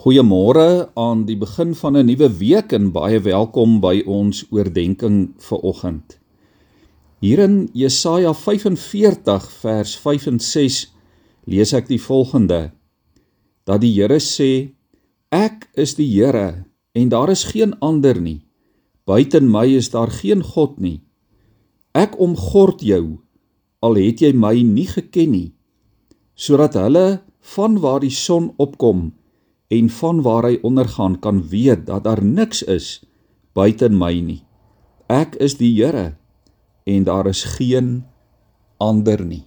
Goeiemôre aan die begin van 'n nuwe week en baie welkom by ons oordeenking vir oggend. Hier in Jesaja 45 vers 5 en 6 lees ek die volgende: dat die Here sê: Ek is die Here en daar is geen ander nie. Buiten my is daar geen God nie. Ek omgord jou al het jy my nie geken nie, sodat hulle van waar die son opkom en van waar hy ondergaan kan weet dat daar niks is buite my nie. Ek is die Here en daar is geen ander nie.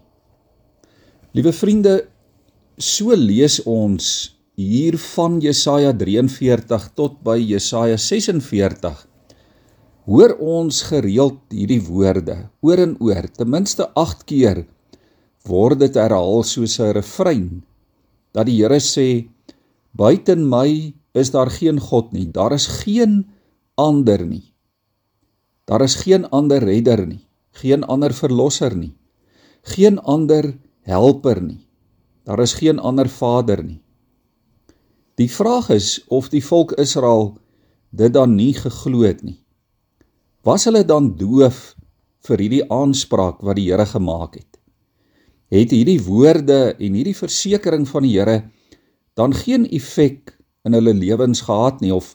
Liewe vriende, so lees ons hier van Jesaja 43 tot by Jesaja 46. Hoor ons gereeld hierdie woorde oor en oor, ten minste 8 keer word dit herhaal soos 'n refrein dat die Here sê Buiten my is daar geen God nie. Daar is geen ander nie. Daar is geen ander redder nie, geen ander verlosser nie, geen ander helper nie. Daar is geen ander vader nie. Die vraag is of die volk Israel dit dan nie geglo het nie. Was hulle dan doof vir hierdie aanspraak wat die Here gemaak het? Het hierdie woorde en hierdie versekering van die Here dan geen effek in hulle lewens gehad nie of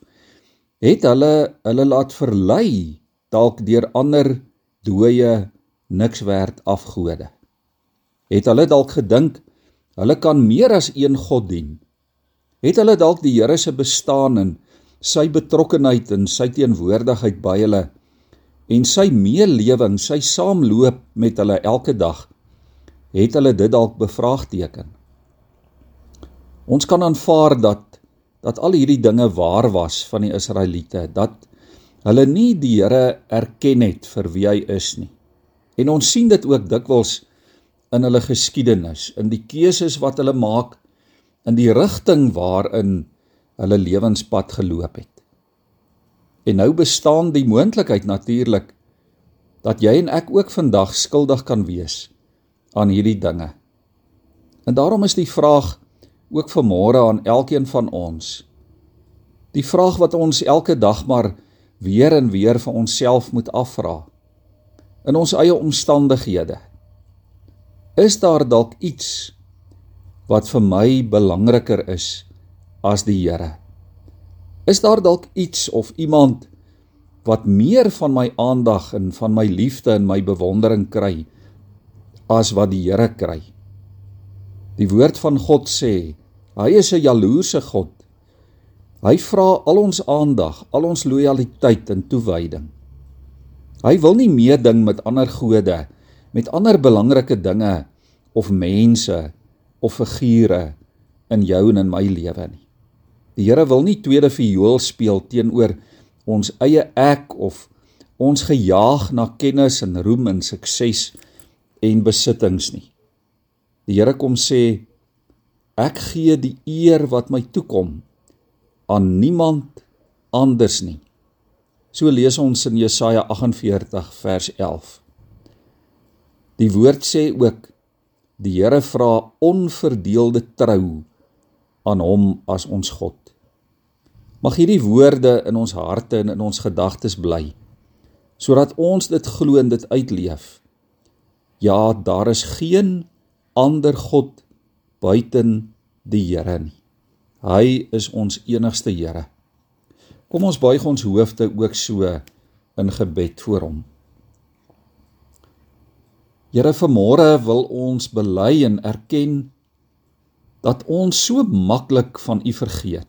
het hulle hulle laat verlei dalk deur ander dooie niks werd afgode. Het hulle dalk gedink hulle kan meer as een god dien? Het hulle dalk die Here se bestaan en sy betrokkenheid en sy teenwoordigheid by hulle en sy meelewing sy saamloop met hulle elke dag het hulle dit dalk bevraagteken Ons kan aanvaar dat dat al hierdie dinge waar was van die Israeliete, dat hulle nie die Here erken het vir wie hy is nie. En ons sien dit ook dikwels in hulle geskiedenis, in die keuses wat hulle maak, in die rigting waarin hulle lewenspad geloop het. En nou bestaan die moontlikheid natuurlik dat jy en ek ook vandag skuldig kan wees aan hierdie dinge. En daarom is die vraag ook vanmôre aan elkeen van ons. Die vraag wat ons elke dag maar weer en weer vir onsself moet afvra. In ons eie omstandighede. Is daar dalk iets wat vir my belangriker is as die Here? Is daar dalk iets of iemand wat meer van my aandag en van my liefde en my bewondering kry as wat die Here kry? Die woord van God sê, hy is 'n jaloerse God. Hy vra al ons aandag, al ons lojaliteit en toewyding. Hy wil nie meeding met ander gode, met ander belangrike dinge of mense of figure in jou en in my lewe nie. Die Here wil nie tweede viool speel teenoor ons eie ek of ons gejaag na kennis en roem en sukses en besittings nie. Die Here kom sê ek gee die eer wat my toekom aan niemand anders nie. So lees ons in Jesaja 48 vers 11. Die woord sê ook die Here vra onverdeelde trou aan hom as ons God. Mag hierdie woorde in ons harte en in ons gedagtes bly sodat ons dit glo en dit uitleef. Ja, daar is geen ander God buiten die Here nie. Hy is ons enigste Here. Kom ons buig ons hoofde ook so in gebed voor hom. Here, vanmôre wil ons bely en erken dat ons so maklik van U vergeet.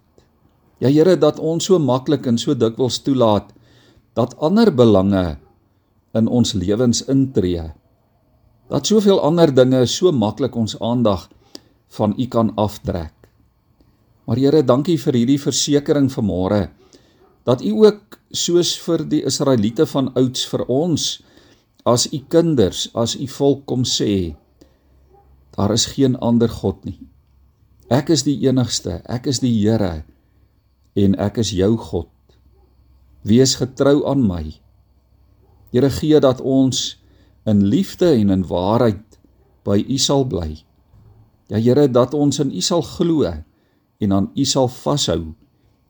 Ja Here, dat ons so maklik en so dikwels toelaat dat ander belange in ons lewens intree dat soveel ander dinge so maklik ons aandag van U kan aftrek. Maar Here, dankie vir hierdie versekering vanmôre dat U ook soos vir die Israeliete van ouds vir ons as U kinders, as U volk kom sê, daar is geen ander God nie. Ek is die enigste, ek is die Here en ek is jou God. Wees getrou aan my. Here gee dat ons in liefde en in waarheid by U sal bly. Ja Here, dat ons in U sal glo en aan U sal vashou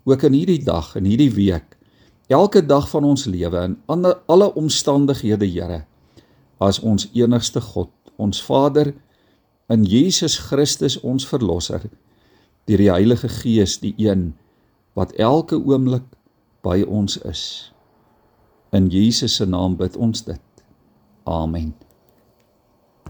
ook in hierdie dag en hierdie week elke dag van ons lewe in alle omstandighede Here as ons enigste God ons Vader in Jesus Christus ons verlosser deur die Heilige Gees die een wat elke oomblik by ons is in Jesus se naam bid ons dit amen